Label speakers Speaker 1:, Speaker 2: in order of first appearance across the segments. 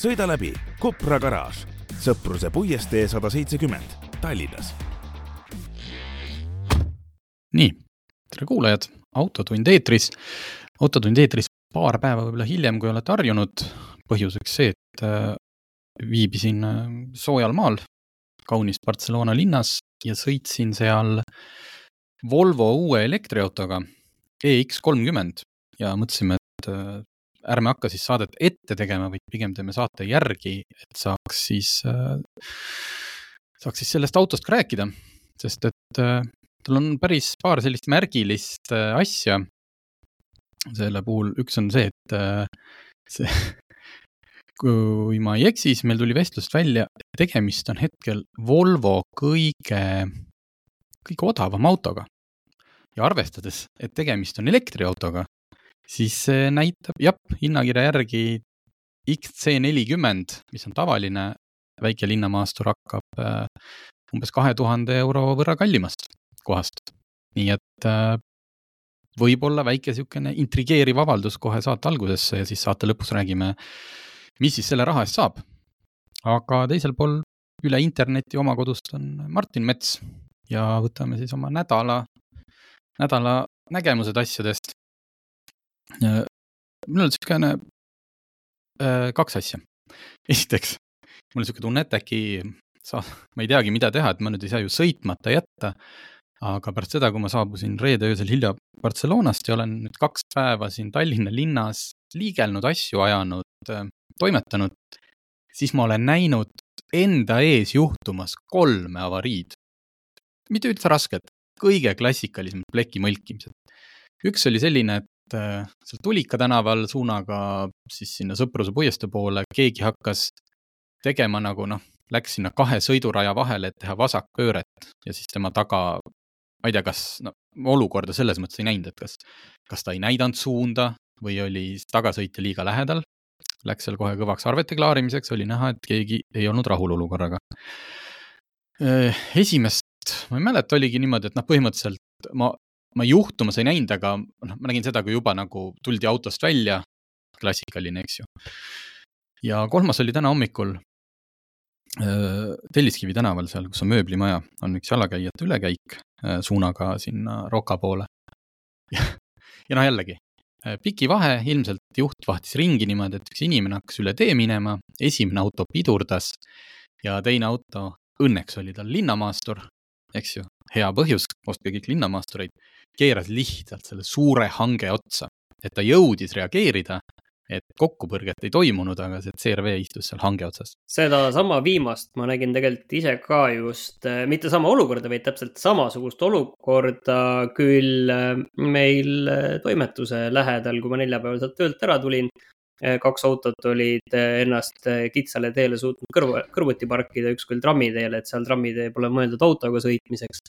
Speaker 1: sõida läbi Kopra garaaž, Sõpruse puiestee sada seitsekümmend, Tallinnas.
Speaker 2: nii, tere kuulajad, Autotund eetris. autotund eetris paar päeva võib-olla hiljem, kui olete harjunud. põhjuseks see, et äh, viibisin äh, soojal maal, kaunis Barcelona linnas ja sõitsin seal Volvo uue elektriautoga EX kolmkümmend ja mõtlesime, et äh, ärme hakka siis saadet ette tegema, vaid pigem teeme saate järgi, et saaks siis äh,, saaks siis sellest autost ka rääkida. sest et äh, tal on päris paar sellist märgilist äh, asja. selle puhul üks on see, et äh, see kui ma ei eksi, siis meil tuli vestlust välja, tegemist on hetkel Volvo kõige, kõige odavam autoga. ja arvestades, et tegemist on elektriautoga, siis see näitab, jah, hinnakirja järgi XC40, mis on tavaline väike linnamaastur, hakkab äh, umbes kahe tuhande euro võrra kallimast kohast. nii et äh, võib-olla väike niisugune intrigeeriv avaldus kohe saate algusesse ja siis saate lõpus räägime, mis siis selle raha eest saab. aga teisel pool üle interneti oma kodust on Martin Mets ja võtame siis oma nädala, nädala nägemused asjadest mul on niisugune äh, kaks asja. esiteks, mul on niisugune tunne, et äkki sa, ma ei teagi, mida teha, et ma nüüd ei saa ju sõitmata jätta. aga pärast seda, kui ma saabusin reede öösel hilja Barcelonast ja olen nüüd kaks päeva siin Tallinna linnas liigelnud, asju ajanud, äh, toimetanud, siis ma olen näinud enda ees juhtumas kolme avariid. mitte üldse rasked, kõige klassikalisemad pleki mõlkimised. üks oli selline, et seal Tulika tänaval suunaga siis sinna Sõpruse puiestee poole keegi hakkas tegema nagu noh, läks sinna kahe sõiduraja vahele, et teha vasakpööret ja siis tema taga, ma ei tea, kas no olukorda selles mõttes ei näinud, et kas, kas ta ei näidanud suunda või oli tagasõitja liiga lähedal. Läks seal kohe kõvaks arvete klaarimiseks, oli näha, et keegi ei olnud rahul olukorraga. Äh, esimest, ma ei mäleta, oligi niimoodi, et noh, põhimõtteliselt ma ma juhtumas ei näinud, aga noh, ma nägin seda, kui juba nagu tuldi autost välja. klassikaline, eks ju. ja kolmas oli täna hommikul äh, Telliskivi tänaval, seal, kus on mööblimaja, on üks jalakäijate ülekäik äh, suunaga sinna Roka poole. ja noh, jällegi äh, piki vahe, ilmselt juht vahtis ringi niimoodi, et üks inimene hakkas üle tee minema, esimene auto pidurdas ja teine auto, õnneks oli tal linnamaastur, eks ju, hea põhjus, ostke kõik linnamaastureid keeras lihtsalt selle suure hange otsa, et ta jõudis reageerida, et kokkupõrget ei toimunud, aga see CRV istus seal hange otsas.
Speaker 3: sedasama viimast ma nägin tegelikult ise ka just, äh, mitte sama olukorda, vaid täpselt samasugust olukorda küll äh, meil äh, toimetuse lähedal, kui ma neljapäeval sealt töölt ära tulin. Kaks autot olid ennast kitsale teele suutnud kõrvu, kõrvuti parkida, üks küll trammiteele, et seal trammitee pole mõeldud autoga sõitmiseks.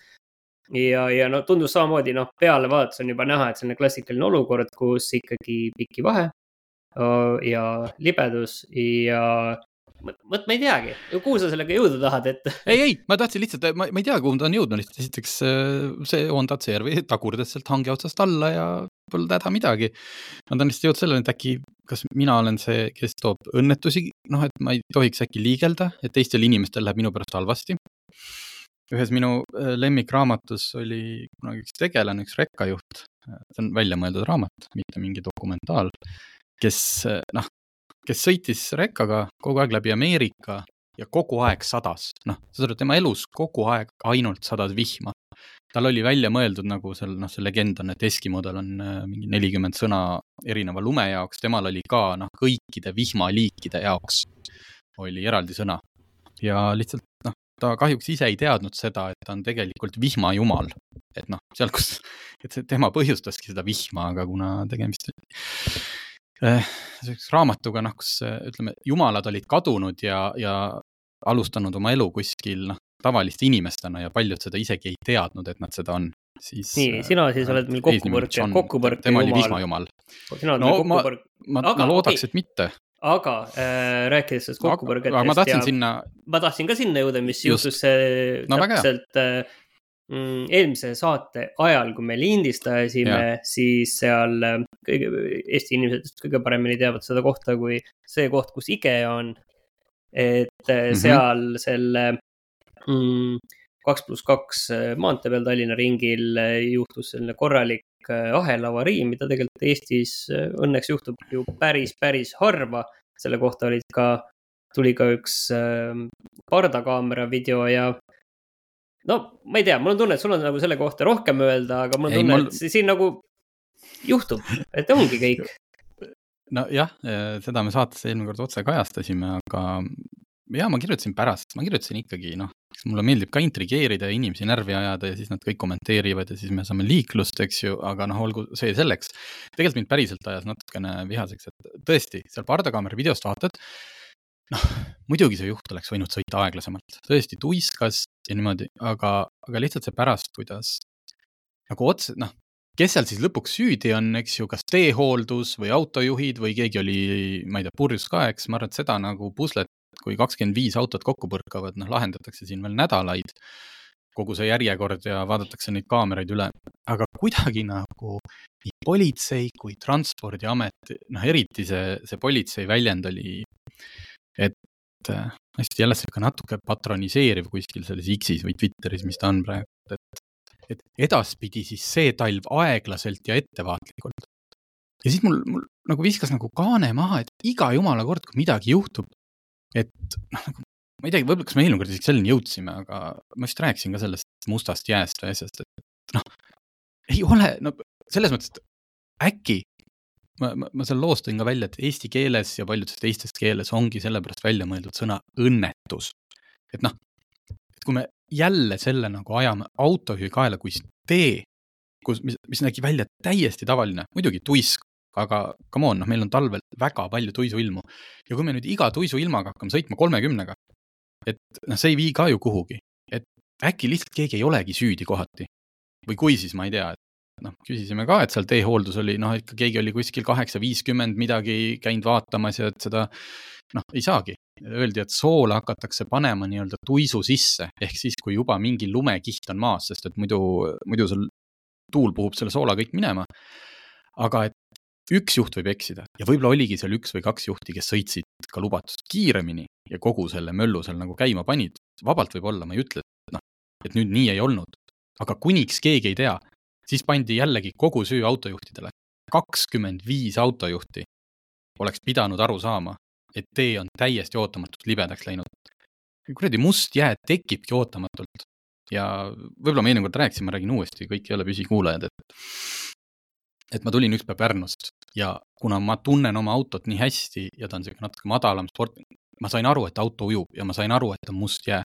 Speaker 3: Ja, ja no tundus samamoodi, noh, pealevaadates on juba näha, et selline klassikaline olukord, kus ikkagi piki vahe ja libedus ja vot ma ei teagi, kuhu sa sellega jõuda tahad, et.
Speaker 2: ei, ei, ma tahtsin lihtsalt, ma, ma ei tea, kuhu ta on jõudnud, lihtsalt esiteks see Honda CR-V tagurdas sealt hange otsast alla ja polnud häda midagi. ma tahan lihtsalt jõuda selleni, et äkki, kas mina olen see, kes toob õnnetusi, noh, et ma ei tohiks äkki liigelda, et teistel inimestel läheb minu pärast halvasti ühes minu äh, lemmikraamatus oli kunagi üks tegelane, üks rekkajuht, see on väljamõeldud raamat, mitte mingi dokumentaal, kes äh, noh, kes sõitis rekkaga kogu aeg läbi Ameerika ja kogu aeg sadas, noh, sa saad aru, tema elus kogu aeg ainult sadas vihma. tal oli välja mõeldud nagu seal, noh, see legend on, et Eskimodel on äh, mingi nelikümmend sõna erineva lume jaoks, temal oli ka noh, kõikide vihmaliikide jaoks oli eraldi sõna. ja lihtsalt noh, ta kahjuks ise ei teadnud seda, et ta on tegelikult vihmajumal. et noh, seal, kus, et see tema põhjustaski seda vihma, aga kuna tegemist sihukese raamatuga, noh, kus ütleme, jumalad olid kadunud ja, ja alustanud oma elu kuskil noh, tavaliste inimestena ja paljud seda isegi ei teadnud, et nad seda on. siis.
Speaker 3: nii, sina siis oled meil kokkupõrke
Speaker 2: tema jumal. oli vihmajumal.
Speaker 3: sina oled no, meil kokkupõrk.
Speaker 2: ma, ma, ma loodaks, et mitte
Speaker 3: aga äh, rääkides sellest kokkupõrgetest.
Speaker 2: ma tahtsin sinna.
Speaker 3: ma tahtsin ka sinna jõuda, mis Just. juhtus see no, täpselt äh, eelmise saate ajal, kui me lindistasime, siis seal äh, kõige, Eesti inimesed kõige paremini teavad seda kohta kui see koht, kus IKEA on. et mm -hmm. seal selle mm, kaks pluss kaks maantee peal Tallinna ringil juhtus selline korralik ahelavarii, mida tegelikult Eestis õnneks juhtub ju päris, päris harva. selle kohta olid ka, tuli ka üks pardakaamera video ja no ma ei tea, mul on tunne, et sul on nagu selle kohta rohkem öelda, aga mul on tunne mul..., et siin nagu juhtub, et ongi kõik.
Speaker 2: nojah, seda me saates eelmine kord otse kajastasime, aga ja ma kirjutasin pärast, ma kirjutasin ikkagi noh, mulle meeldib ka intrigeerida ja inimesi närvi ajada ja siis nad kõik kommenteerivad ja siis me saame liiklust, eks ju, aga noh, olgu see selleks. tegelikult mind päriselt ajas natukene vihaseks, et tõesti, seal pardakaamera videost vaatad noh, muidugi see juht oleks võinud sõita aeglasemalt, tõesti tuiskas ja niimoodi, aga, aga lihtsalt see pärast, kuidas nagu otse, noh, kes seal siis lõpuks süüdi on, eks ju, kas teehooldus või autojuhid või keegi oli, ma ei tea, purjus ka, eks, ma arvan, et seda nagu puslet, kui kakskümmend viis autot kokku põrkavad, noh, lahendatakse siin veel nädalaid, kogu see järjekord ja vaadatakse neid kaameraid üle, aga kuidagi nagu nii politsei kui Transpordiamet, noh, eriti see, see politsei väljend oli et äh, hästi jälle sihuke natuke patroniseeriv kuskil selles X-is või Twitteris, mis ta on praegu, et, et edaspidi siis see talv aeglaselt ja ettevaatlikult. ja siis mul, mul nagu viskas nagu kaane maha, et iga jumala kord, kui midagi juhtub, et noh, nagu ma ei teagi, võib-olla kas me eelmine kord isegi selleni jõudsime, aga ma vist rääkisin ka sellest mustast jääst või asjast, et noh, ei ole, no selles mõttes, et äkki ma, ma, ma seal loos tõin ka välja, et eesti keeles ja paljudes teistes keeles ongi sellepärast välja mõeldud sõna õnnetus. et noh, et kui me jälle selle nagu ajame autojuhi kaela kui tee, kus, mis, mis nägi välja täiesti tavaline, muidugi tuisk, aga come on, noh, meil on talvel väga palju tuisuilmu ja kui me nüüd iga tuisuilmaga hakkame sõitma kolmekümnega, et noh, see ei vii ka ju kuhugi, et äkki lihtsalt keegi ei olegi süüdi kohati. või kui, siis ma ei tea, noh, küsisime ka, et seal teehooldus oli, noh, ikka keegi oli kuskil kaheksa viiskümmend midagi käinud vaatamas ja et seda noh, ei saagi. Öeldi, et soola hakatakse panema nii-öelda tuisu sisse, ehk siis, kui juba mingi lumekiht on maas, sest et muidu, muidu sul tuul puhub selle soola kõik minema. aga et üks juht võib eksida ja võib-olla oligi seal üks või kaks juhti, kes sõitsid ka lubatust kiiremini ja kogu selle möllu seal nagu käima panid. vabalt võib olla, ma ei ütle, et noh, et nüüd nii ei olnud. aga kuniks keegi ei tea, siis pandi jällegi kogu süü autojuhtidele. kakskümmend viis autojuhti oleks pidanud aru saama, et tee on täiesti ootamatult libedaks läinud. kuradi must jää tekibki ootamatult ja võib-olla ma eelmine kord rääkisin, ma räägin uuesti, kõik ei ole püsikuulajad, et et ma tulin ükspäev Pärnust ja kuna ma tunnen oma autot nii hästi ja ta on niisugune natuke madalam sport, ma sain aru, et auto ujub ja ma sain aru, et on must jää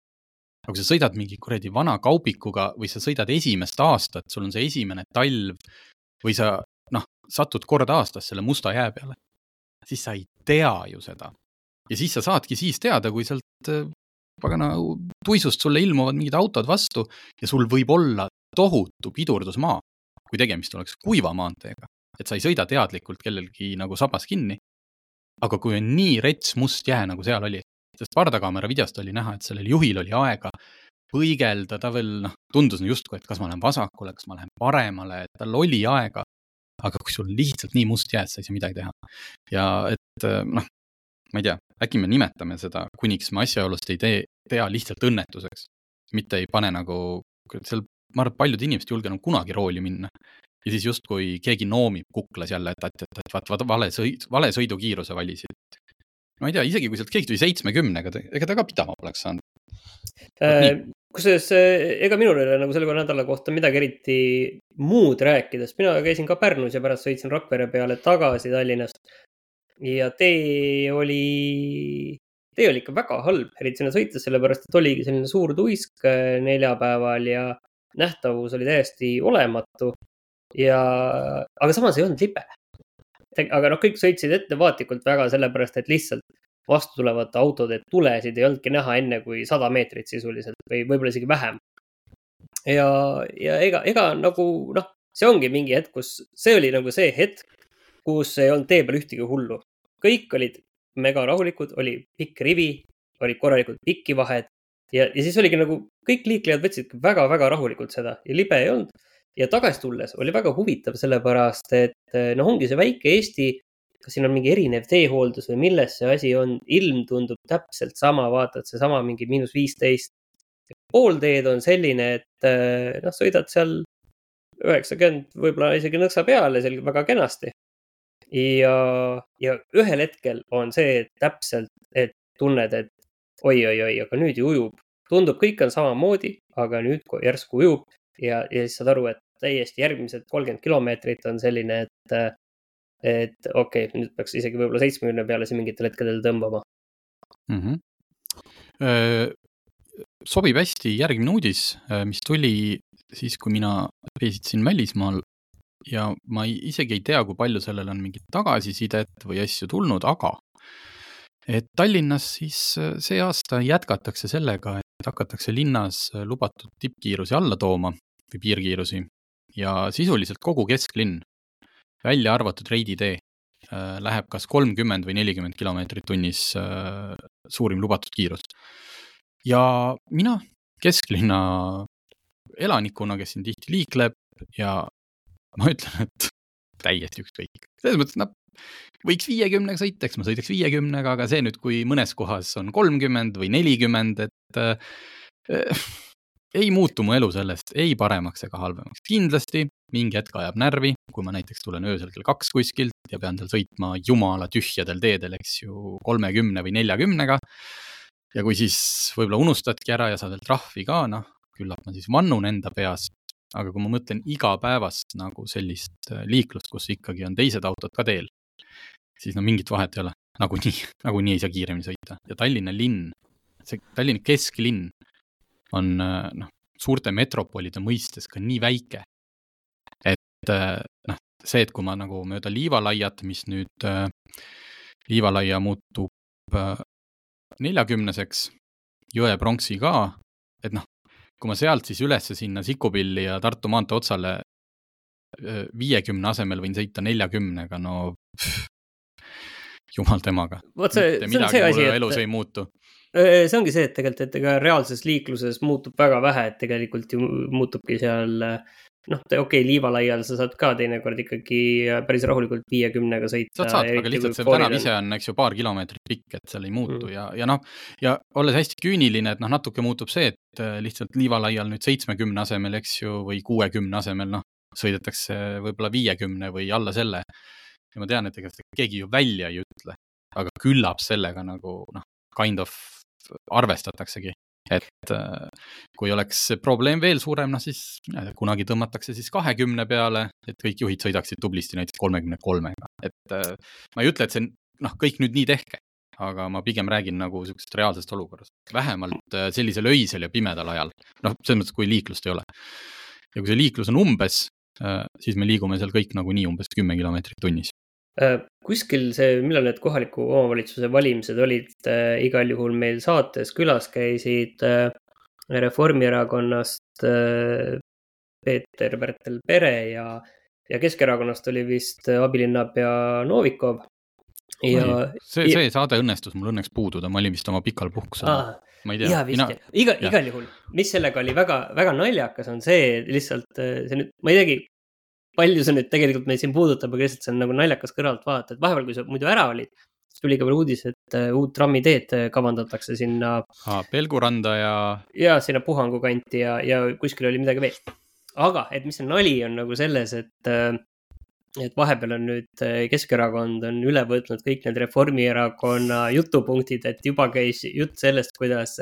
Speaker 2: aga kui sa sõidad mingi kuradi vana kaubikuga või sa sõidad esimest aastat, sul on see esimene talv või sa noh, satud kord aastas selle musta jää peale, siis sa ei tea ju seda. ja siis sa saadki siis teada, kui sealt äh, pagana tuisust sulle ilmuvad mingid autod vastu ja sul võib olla tohutu pidurdusmaa, kui tegemist oleks kuiva maanteega, et sa ei sõida teadlikult kellelgi nagu sabas kinni. aga kui on nii rets must jää, nagu seal oli, sest pardakaamera videost oli näha, et sellel juhil oli aega põigelda, ta veel noh, tundus justkui, et kas ma lähen vasakule, kas ma lähen paremale, tal oli aega. aga kui sul lihtsalt nii must jääd, sa ei saa midagi teha. ja et noh, ma ei tea, äkki me nimetame seda, kuniks me asjaolust ei tee, tea lihtsalt õnnetuseks. mitte ei pane nagu, seal, ma arvan, et paljud inimesed ei julge enam kunagi rooli minna. ja siis justkui keegi noomib kuklas jälle, et, et, et, et vaat, vaat vale sõit, vale sõidukiiruse valisid ma ei tea, isegi kui sealt keegi tuli seitsmekümnega, ega ta ka pidama poleks saanud
Speaker 3: äh,. kusjuures ega minul ei ole nagu selle nädala kohta midagi eriti muud rääkida, sest mina käisin ka Pärnus ja pärast sõitsin Rakvere peale tagasi Tallinnast. ja tee oli, tee oli ikka väga halb, eriti sinna sõites, sellepärast et oligi selline suur tuisk äh, neljapäeval ja nähtavus oli täiesti olematu. ja, aga samas ei olnud libe aga noh, kõik sõitsid ettevaatlikult väga sellepärast, et lihtsalt vastu tulevate autode tulesid ei olnudki näha enne kui sada meetrit sisuliselt või võib-olla isegi vähem. ja, ja ega, ega nagu noh, see ongi mingi hetk, kus see oli nagu see hetk, kus ei olnud tee peal ühtegi hullu. kõik olid mega rahulikud, oli pikk rivi, olid korralikud pikivahed ja, ja siis oligi nagu kõik liiklejad võtsid väga-väga rahulikult seda ja libe ei olnud. Ja tagasi tulles oli väga huvitav, sellepärast et noh, ongi see väike Eesti, kas siin on mingi erinev teehooldus või milles see asi on, ilm tundub täpselt sama, vaata, et seesama mingi miinus viisteist. pool teed on selline, et noh, sõidad seal üheksakümmend, võib-olla isegi nõksa peale seal väga kenasti. ja, ja ühel hetkel on see et täpselt, et tunned, et oi-oi-oi, aga nüüd ju ujub. tundub, kõik on samamoodi, aga nüüd järsku ujub ja, ja siis saad aru, et täiesti järgmised kolmkümmend kilomeetrit on selline, et, et okei okay,, nüüd peaks isegi võib-olla seitsmekümne peale siin mingitel hetkedel tõmbama
Speaker 2: mm. -hmm. sobib hästi järgmine uudis, mis tuli siis, kui mina reisisin välismaal ja ma ei, isegi ei tea, kui palju sellele on mingit tagasisidet või asju tulnud, aga et Tallinnas siis äh, see aasta jätkatakse sellega, et hakatakse linnas äh, lubatud tippkiirusi alla tooma või piirkiirusi ja sisuliselt kogu kesklinn, välja arvatud Reidi tee, äh, läheb kas kolmkümmend või nelikümmend kilomeetrit tunnis suurim lubatud kiirus. ja mina kesklinna elanikuna, kes siin tihti liikleb ja ma ütlen, et täiesti ükskõik. selles mõttes, noh, võiks viiekümnega sõita, eks ma sõidaks viiekümnega, aga see nüüd, kui mõnes kohas on kolmkümmend või nelikümmend, et äh, ei muutu mu elu sellest ei paremaks ega halvemaks. kindlasti mingi hetk ajab närvi, kui ma näiteks tulen öösel kell kaks kuskilt ja pean seal sõitma jumala tühjadel teedel, eks ju, kolmekümne või neljakümnega. ja kui siis võib-olla unustadki ära ja saad veel trahvi ka, noh, küllap ma siis vannun enda peas, aga kui ma mõtlen igapäevast nagu sellist äh, liiklust, kus ikkagi on teised autod ka teel, siis no mingit vahet ei ole, nagunii, nagunii ei saa kiiremini sõita ja Tallinna linn, see Tallinna kesklinn on äh, noh, suurte metropolide mõistes ka nii väike, et äh, noh, see, et kui ma nagu mööda Liivalaiat, mis nüüd äh, Liivalaia muutub neljakümneseks, Jõe-Pronksi ka, et noh, kui ma sealt siis ülesse sinna Sikupilli ja Tartu maantee otsale viiekümne asemel võin sõita neljakümnega, no pff, jumal temaga.
Speaker 3: vot see, see on see asi,
Speaker 2: et. elus ei muutu.
Speaker 3: See ongi see, et tegelikult, et ega reaalses liikluses muutub väga vähe, et tegelikult ju muutubki seal noh, okei okay,, liivalaial sa saad ka teinekord ikkagi päris rahulikult viiekümnega sõita.
Speaker 2: saad, saad, aga lihtsalt see tänav ise on, eks ju, paar kilomeetrit pikk, et seal ei muutu mm. ja, ja noh, ja olles hästi küüniline, et noh, natuke muutub see, et äh, lihtsalt liivalaial nüüd seitsmekümne asemel, eks ju, või kuuekümne asemel, noh, sõidetakse võib-olla viiekümne või alla selle ja ma tean, et ega seda keegi ju välja ei ütle, aga küllap sellega nagu noh, kind of arvestataksegi, et äh, kui oleks see probleem veel suurem, noh siis kunagi tõmmatakse siis kahekümne peale, et kõik juhid sõidaksid tublisti näiteks kolmekümne kolmega, et äh, ma ei ütle, et see noh, kõik nüüd nii tehke, aga ma pigem räägin nagu niisugusest reaalsest olukorrast, vähemalt äh, sellisel öisel ja pimedal ajal, noh, selles mõttes, kui liiklust ei ole. ja kui see liiklus on umbes, siis me liigume seal kõik nagunii umbes kümme kilomeetrit tunnis.
Speaker 3: Äh, kuskil see, millal need kohaliku omavalitsuse valimised olid, äh, igal juhul meil saates külas käisid äh, Reformierakonnast Peeter-Pärtel Pere ja, ja Keskerakonnast oli vist abilinnapea Novikov.
Speaker 2: ja. see, see saade õnnestus mul õnneks puududa, ma olin vist oma pikal puhkusel. ma ei tea.
Speaker 3: Mina... iga, igal juhul, mis sellega oli väga, väga naljakas, on see lihtsalt, see nüüd, ma ei teagi, palju see nüüd tegelikult meid siin puudutab, aga lihtsalt see on nagu naljakas kõrvalt vaadata, et vahepeal, kui sa muidu ära olid, siis tuli ka veel uudis, et uh, uut trammiteed äh, kavandatakse sinna.
Speaker 2: Pelguranda ja.
Speaker 3: ja sinna Puhangu kanti ja, ja kuskil oli midagi veel. aga, et mis see nali on nagu selles, et uh, et vahepeal on nüüd Keskerakond on üle võtnud kõik need Reformierakonna jutupunktid, et juba käis jutt sellest, kuidas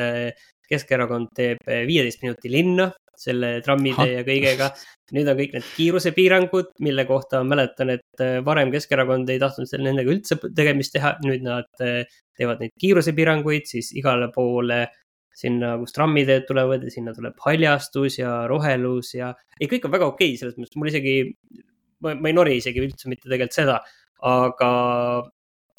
Speaker 3: Keskerakond teeb viieteist minuti linna selle trammide ja kõigega. nüüd on kõik need kiirusepiirangud, mille kohta ma mäletan, et äh, varem Keskerakond ei tahtnud seal nendega üldse tegemist teha, nüüd nad äh, teevad neid kiirusepiiranguid, siis igale poole sinna, kus trammiteed tulevad ja sinna tuleb haljastus ja rohelus ja ei, kõik on väga okei okay, selles mõttes, mul isegi, ma ei nori isegi üldse mitte tegelikult seda, aga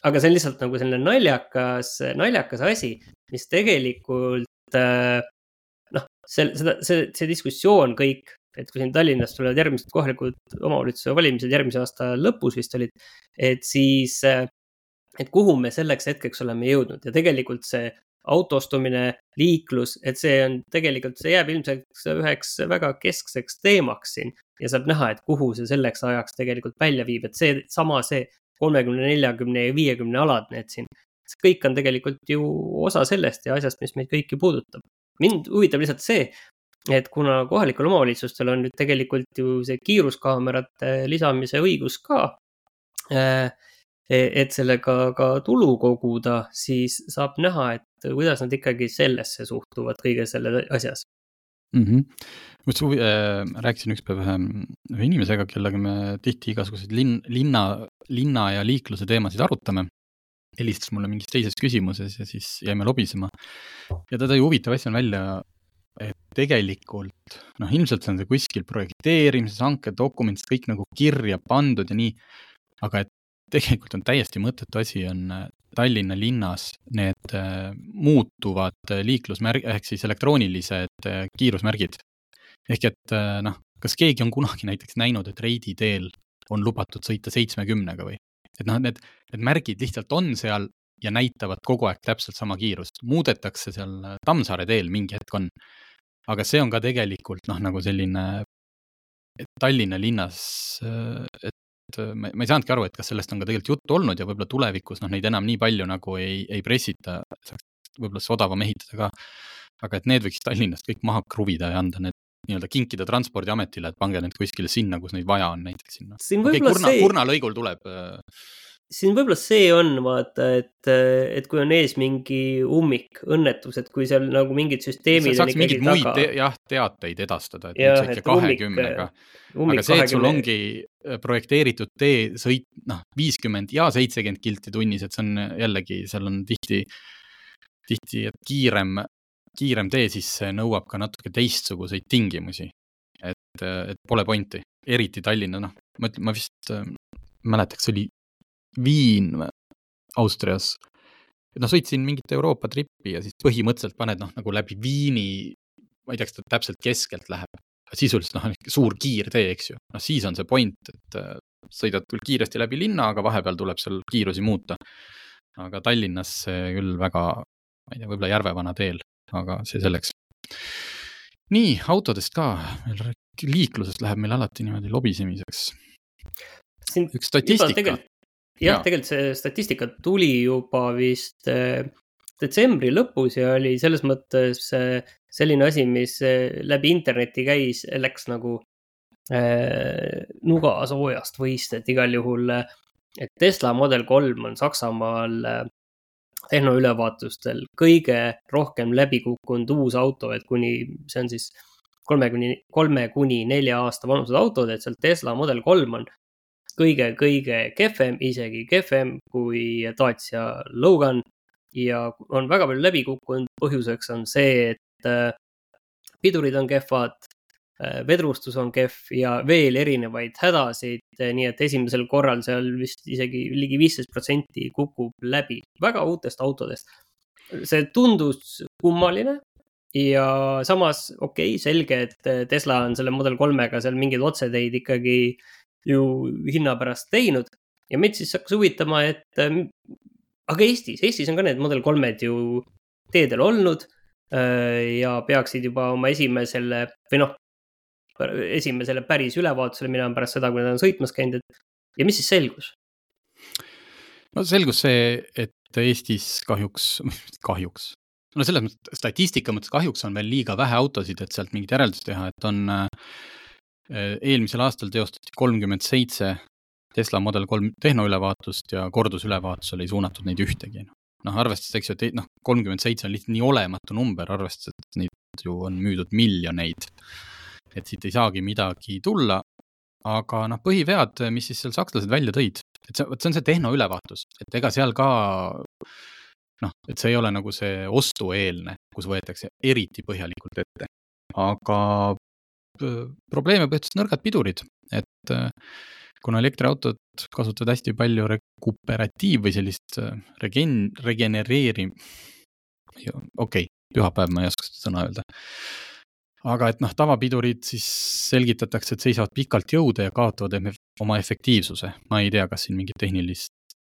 Speaker 3: aga see on lihtsalt nagu selline naljakas, naljakas asi, mis tegelikult äh, see, seda, see, see diskussioon kõik, et kui siin Tallinnas tulevad järgmised kohalikud omavalitsuse valimised järgmise aasta lõpus vist olid, et siis, äh, et kuhu me selleks hetkeks oleme jõudnud ja tegelikult see autostumine, liiklus, et see on tegelikult, see jääb ilmselt üheks väga keskseks teemaks siin ja saab näha, et kuhu see selleks ajaks tegelikult välja viib, et see sama see kolmekümne, neljakümne ja viiekümne alad, need siin. see kõik on tegelikult ju osa sellest ja asjast, mis meid kõiki puudutab. Mind huvitab lihtsalt see, et kuna kohalikel omavalitsustel on nüüd tegelikult ju see kiiruskaamerate lisamise õigus ka äh, et sellega ka tulu koguda, siis saab näha, et kuidas nad ikkagi sellesse suhtuvad kõige selle asjas
Speaker 2: mm. -hmm. just huvi äh,, rääkisin ükspäev ühe, ühe inimesega, kellega me tihti igasuguseid linn, linna, linna ja liikluse teemasid arutame. Helistas mulle mingis teises küsimuses ja siis jäime lobisema. ja ta tõi huvitava asja välja, et tegelikult noh, ilmselt on see kuskil projekteerimises, hankedokumendis kõik nagu kirja pandud ja nii. aga et tegelikult on täiesti mõttetu asi, on äh, Tallinna linnas need äh, muutuvad äh, liiklusmärg, ehk siis elektroonilised kiirusmärgid. ehk et noh, kas keegi on kunagi näiteks näinud, et Reidi teel on lubatud sõita seitsmekümnega või? Et noh, need, need märgid lihtsalt on seal ja näitavad kogu aeg täpselt sama kiirust. muudetakse seal Tammsaare teel mingi hetk on. aga see on ka tegelikult noh, nagu selline Tallinna linnas, et et äh, ma, ma ei saanudki aru, et kas sellest on ka tegelikult juttu olnud ja võib-olla tulevikus noh, neid enam nii palju nagu ei, ei pressita, saaks võib-olla siis odavam ehitada ka. aga et need võiks Tallinnast kõik maha kruvida ja anda need nii-öelda kinkida Transpordiametile, et pange need kuskile sinna, kus neid vaja on, näiteks sinna. okei Kurna see..., Kurna lõigul tuleb äh,
Speaker 3: siin võib-olla see on, vaata, et, et kui on ees mingi ummik, õnnetus, et kui seal nagu mingid süsteemid.
Speaker 2: saaks mingeid muid te, jah, teateid edastada, et ja, nüüd sa ikka kahekümnega. aga see, et sul ongi äh, projekteeritud tee sõit, noh, viiskümmend ja seitsekümmend kilti tunnis, et see on jällegi, seal on tihti, tihti, kiirem, kiirem tee, siis see nõuab ka natuke teistsuguseid tingimusi. et, et pole pointi, eriti Tallinna, noh, ma ma vist äh, mäletaks, oli Viin Austrias. noh, sõitsin mingit Euroopa trippi ja siis põhimõtteliselt paned noh, nagu läbi Viini, ma ei tea, kas ta täpselt keskelt läheb, sisuliselt noh, suur kiirtee, eks ju. noh, siis on see point, et äh, sõidad küll kiiresti läbi linna, aga vahepeal tuleb seal kiirusi muuta. aga Tallinnas küll väga, ma ei tea, võib-olla Järvevana teel, aga see selleks. nii, autodest ka, liiklusest läheb meil alati niimoodi lobisemiseks. üks statistika
Speaker 3: jah ja., tegelikult see statistika tuli juba vist äh, detsembri lõpus ja oli selles mõttes äh, selline asi, mis äh, läbi interneti käis, läks nagu äh, nugasoojast võist, et igal juhul, et Tesla Model kolm on Saksamaal tehnoülevaatustel kõige rohkem läbi kukkunud uus auto, et kuni, see on siis kolme kuni, kolme kuni nelja aasta vanused autod, et seal Tesla Model kolm on kõige-kõige kehvem, isegi kehvem kui Dacia Logan ja on väga palju läbi kukkunud. põhjuseks on see, et äh, pidurid on kehvad, vedrustus on kehv ja veel erinevaid hädasid, nii et esimesel korral seal vist isegi ligi viisteist protsenti kukub läbi, väga uutest autodest. see tundus kummaline ja samas okei okay,, selge, et Tesla on selle Model kolmega seal mingeid otseteid ikkagi ju hinna pärast teinud ja meid siis hakkas huvitama, et äh, aga Eestis, Eestis on ka need Model kolmed ju teedel olnud äh, ja peaksid juba oma esimesele või noh, esimesele päris ülevaatusele minema pärast seda, kui nad on sõitmas käinud, et ja mis siis selgus?
Speaker 2: no selgus see, et Eestis kahjuks, kahjuks, no selles mõttes statistika mõttes kahjuks on veel liiga vähe autosid, et sealt mingit järeldust teha, et on äh, eelmisel aastal teostati kolmkümmend seitse Tesla Model kolm tehnoülevaatust ja kordusülevaatusele ei suunatud neid ühtegi. noh, arvestades, eks ju, et noh, kolmkümmend seitse on lihtsalt nii olematu number, arvestades, et neid ju on müüdud miljoneid. Et siit ei saagi midagi tulla. aga noh, põhivead, mis siis seal sakslased välja tõid, et see, vot see on see tehnoülevaatus, et ega seal ka noh, et see ei ole nagu see ostueelne, kus võetakse eriti põhjalikult ette. aga probleem on põhimõtteliselt nõrgad pidurid, et äh, kuna elektriautod kasutavad hästi palju rekuperatiiv või sellist äh, regen-, regenereeri-, okei okay,, pühapäev, ma ei oska seda sõna öelda. Aga et noh, tavapidurid siis selgitatakse, et seisavad pikalt jõude ja kaotavad oma efektiivsuse. ma ei tea, kas siin mingit tehnilist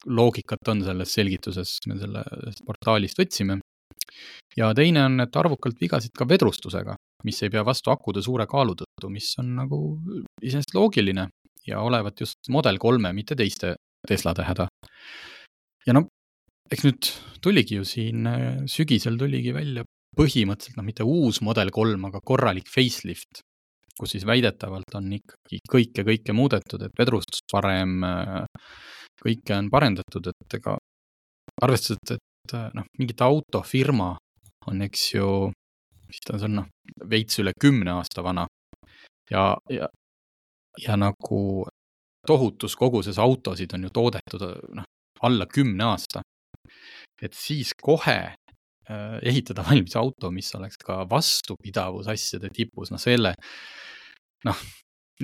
Speaker 2: loogikat on selles selgituses, me selle portaalist võtsime. ja teine on, et arvukalt vigasid ka vedrustusega, mis ei pea vastu akude suure kaalu tõttu, mis on nagu iseenesest loogiline ja olevat just Model kolme, mitte teiste Teslade häda. ja no eks nüüd tuligi ju siin sügisel tuligi välja põhimõtteliselt noh, mitte uus Model kolm, aga korralik facelift, kus siis väidetavalt on ikkagi kõike, kõike muudetud, et vedrustus parem, kõike on parendatud, et ega arvestades, et noh, mingit autofirma on, eks ju, mis ta on, noh, veits üle kümne aasta vana ja, ja, ja nagu tohutus koguses autosid on ju toodetud noh, alla kümne aasta. et siis kohe äh, ehitada valmis auto, mis oleks ka vastupidavusasjade tipus, noh selle, noh,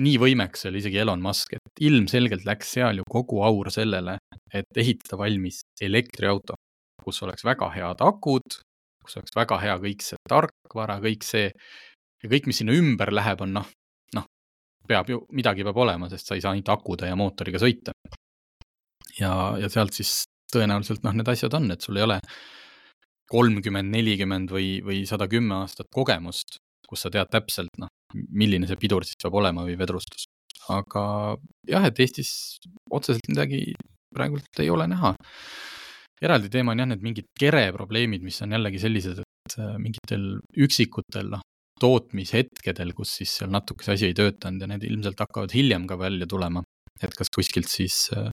Speaker 2: nii võimekas oli isegi Elon Musk, et ilmselgelt läks seal ju kogu aur sellele, et ehitada valmis elektriauto, kus oleks väga head akud, kus oleks väga hea kõik see tarkvara, kõik see ja kõik, mis sinna ümber läheb, on noh, peab ju, midagi peab olema, sest sa ei saa ainult akude ja mootoriga sõita. ja, ja sealt siis tõenäoliselt noh, need asjad on, et sul ei ole kolmkümmend, nelikümmend või, või sada kümme aastat kogemust, kus sa tead täpselt, noh, milline see pidur siis peab olema või vedrustus. aga jah, et Eestis otseselt midagi praegult ei ole näha. eraldi teema on jah, need mingid kere probleemid, mis on jällegi sellised, et äh, mingitel üksikutel, noh, tootmishetkedel, kus siis seal natuke see asi ei töötanud ja need ilmselt hakkavad hiljem ka välja tulema. et kas kuskilt siis äh,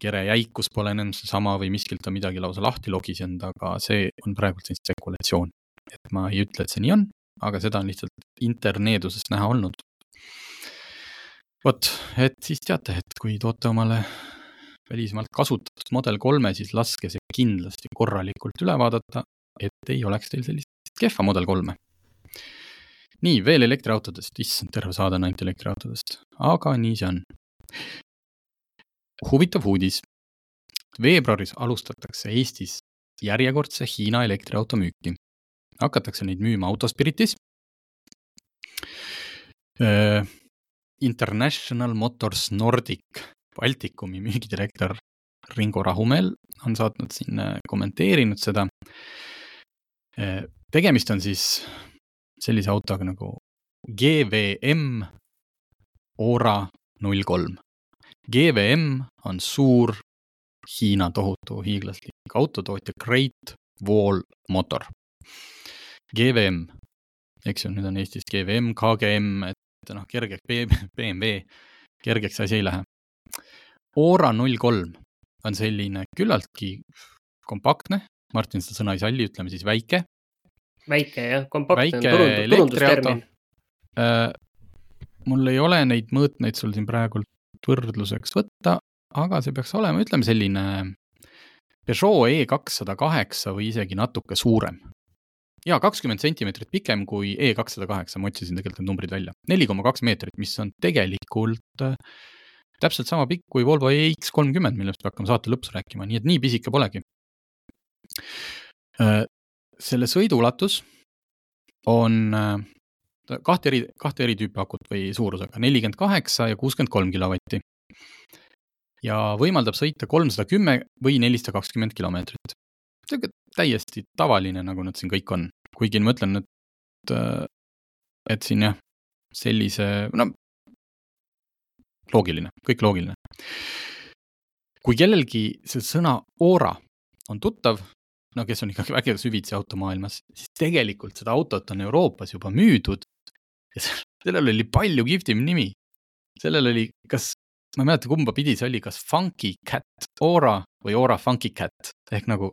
Speaker 2: kere jäikus pole enam seesama või miskilt on midagi lausa lahti logisenud, aga see on praegult selline spekulatsioon. et ma ei ütle, et see nii on, aga seda on lihtsalt interneedusest näha olnud. vot, et siis teate, et kui toote omale välismaalt kasutatud Model kolme, siis laske see kindlasti korralikult üle vaadata, et ei oleks teil sellist kehva Model kolme nii, veel elektriautodest, issand, terve saade on ainult elektriautodest, aga nii see on. Huvitav uudis. veebruaris alustatakse Eestis järjekordse Hiina elektriauto müüki. hakatakse neid müüma Autospiritis äh,. International Motors Nordic Baltikumi müügidirektor Ringo Rahumäel on saatnud siin, kommenteerinud seda. tegemist on siis sellise autoga nagu GVM Ora null kolm. GVM on suur Hiina tohutu hiiglaslik autotootja Great Wall Motor. GVM, eks ju, nüüd on Eestis GVM, KGM, et noh, kergeks BMW, kergeks asi ei lähe. Ora null kolm on selline küllaltki kompaktne, Martin seda sõna ei salli, ütleme siis väike,
Speaker 3: väike jah, kompaktne turund, turundustermin
Speaker 2: äh,. mul ei ole neid mõõtmeid sul siin praegult võrdluseks võtta, aga see peaks olema, ütleme selline Peugeot E kakssada kaheksa või isegi natuke suurem. ja kakskümmend sentimeetrit pikem kui E kakssada kaheksa, ma otsisin tegelikult need numbrid välja. neli koma kaks meetrit, mis on tegelikult äh, täpselt sama pikk kui Volvo EX kolmkümmend, millest me hakkame saate lõpus rääkima, nii et nii pisike polegi äh, selle sõiduulatus on äh, kahte eri, kahte eri tüüpi akut või suurusega, nelikümmend kaheksa ja kuuskümmend kolm kilovatti. ja võimaldab sõita kolmsada kümme või nelisada kakskümmend kilomeetrit. täiesti tavaline, nagu nad siin kõik on, kuigi ma ütlen, et, äh, et siin jah, sellise, no loogiline, kõik loogiline. kui kellelgi see sõna aura on tuttav, no kes on ikkagi väga süvitsi automaailmas, siis tegelikult seda autot on Euroopas juba müüdud sellel oli palju kihvtim nimi. sellel oli, kas, ma ei mäleta, kumba pidi see oli, kas Funky Cat Aura või Aura Funky Cat ehk nagu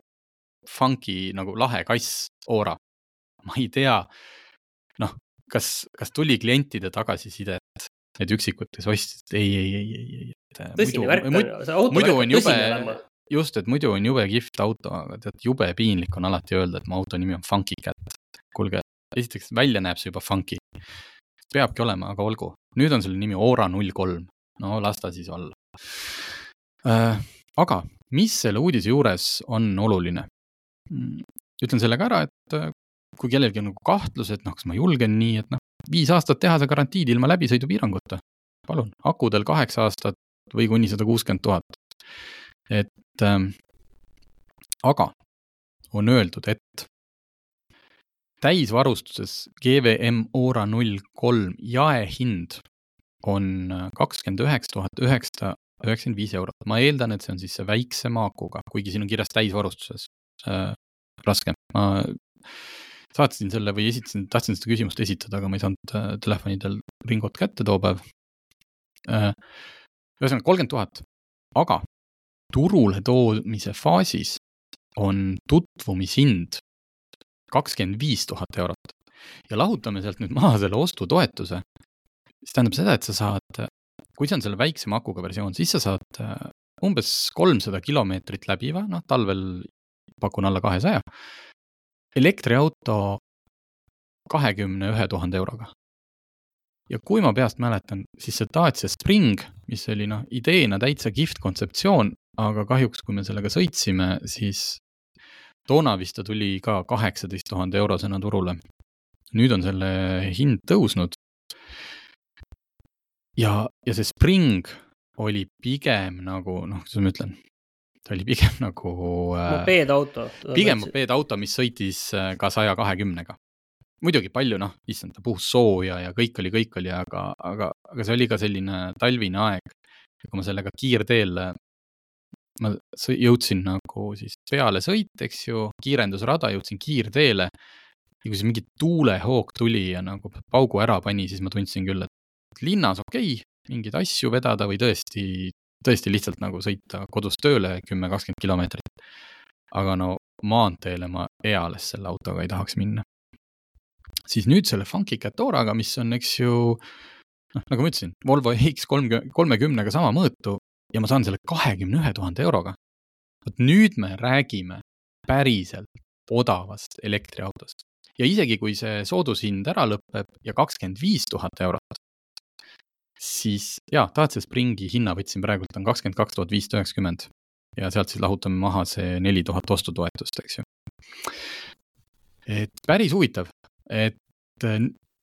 Speaker 2: funky nagu lahe kass Aura. ma ei tea, noh, kas, kas tuli klientide tagasisidet, need üksikud, kes ostsid, ei, ei, ei, ei, ei.
Speaker 3: tõsine värk on, see auto värk on olema
Speaker 2: just, et muidu on jube kihvt auto, aga tead, jube piinlik on alati öelda, et mu auto nimi on Funky Cat. kuulge, esiteks välja näeb see juba funky. Peabki olema, aga olgu. nüüd on selle nimi Ora null kolm. no las ta siis olla äh,. aga mis selle uudise juures on oluline? Mm, ütlen selle ka ära, et äh, kui kellelgi on nagu kahtlus, et noh, kas ma julgen nii, et noh, viis aastat tehase garantiid ilma läbisõidupiiranguta. palun, akudel kaheksa aastat või kuni sada kuuskümmend tuhat. et ähm, aga on öeldud, et täisvarustuses GVM Ora null kolm jaehind on kakskümmend üheksa tuhat üheksasada üheksakümmend viis eurot. ma eeldan, et see on siis see väiksema akuga, kuigi siin on kirjas täisvarustuses äh,. raske, ma saatsin selle või esitasin, tahtsin seda küsimust esitada, aga ma ei saanud äh, telefonidel ringot kätte too päev äh,. ühesõnaga kolmkümmend tuhat, aga turule toomise faasis on tutvumishind kakskümmend viis tuhat eurot ja lahutame sealt nüüd maha selle ostutoetuse, siis tähendab seda, et sa saad, kui see on selle väiksema akuga versioon, siis sa saad äh, umbes kolmsada kilomeetrit läbiva, noh, talvel pakun alla kahesaja, elektriauto kahekümne ühe tuhande euroga. ja kui ma peast mäletan, siis see Dacia Spring, mis oli noh, ideena täitsa kihvt kontseptsioon, aga kahjuks, kui me sellega sõitsime, siis toona vist ta tuli ka kaheksateist tuhande eurosena turule. nüüd on selle hind tõusnud. ja, ja see Spring oli pigem nagu noh, kuidas ma ütlen, ta oli pigem nagu
Speaker 3: äh,. mopeedauto.
Speaker 2: pigem mopeedauto, mis sõitis äh, ka saja kahekümnega. muidugi palju noh, issand, ta puhus sooja ja kõik oli, kõik oli, aga, aga, aga see oli ka selline talvine aeg. kui ma sellega kiirteel ma jõudsin nagu siis peale sõit, eks ju, kiirendusrada, jõudsin kiirteele. ja kui siis mingi tuulehoog tuli ja nagu paugu ära pani, siis ma tundsin küll, et linnas okei okay,, mingeid asju vedada või tõesti, tõesti lihtsalt nagu sõita kodust tööle kümme, kakskümmend kilomeetrit. aga no maanteele ma eales selle autoga ei tahaks minna. siis nüüd selle Funky Catoraga, mis on, eks ju, noh, nagu ma ütlesin, Volvo X kolmkümmend, kolmekümnega sama mõõtu, ja ma saan selle kahekümne ühe tuhande euroga. vot nüüd me räägime päriselt odavast elektriautost ja isegi kui see soodushind ära lõpeb ja kakskümmend viis tuhat eurot, siis jaa, Dacia Springi hinna võtsin praegult on kakskümmend kaks tuhat viissada üheksakümmend ja sealt siis lahutame maha see neli tuhat ostutoetust, eks ju. et päris huvitav, et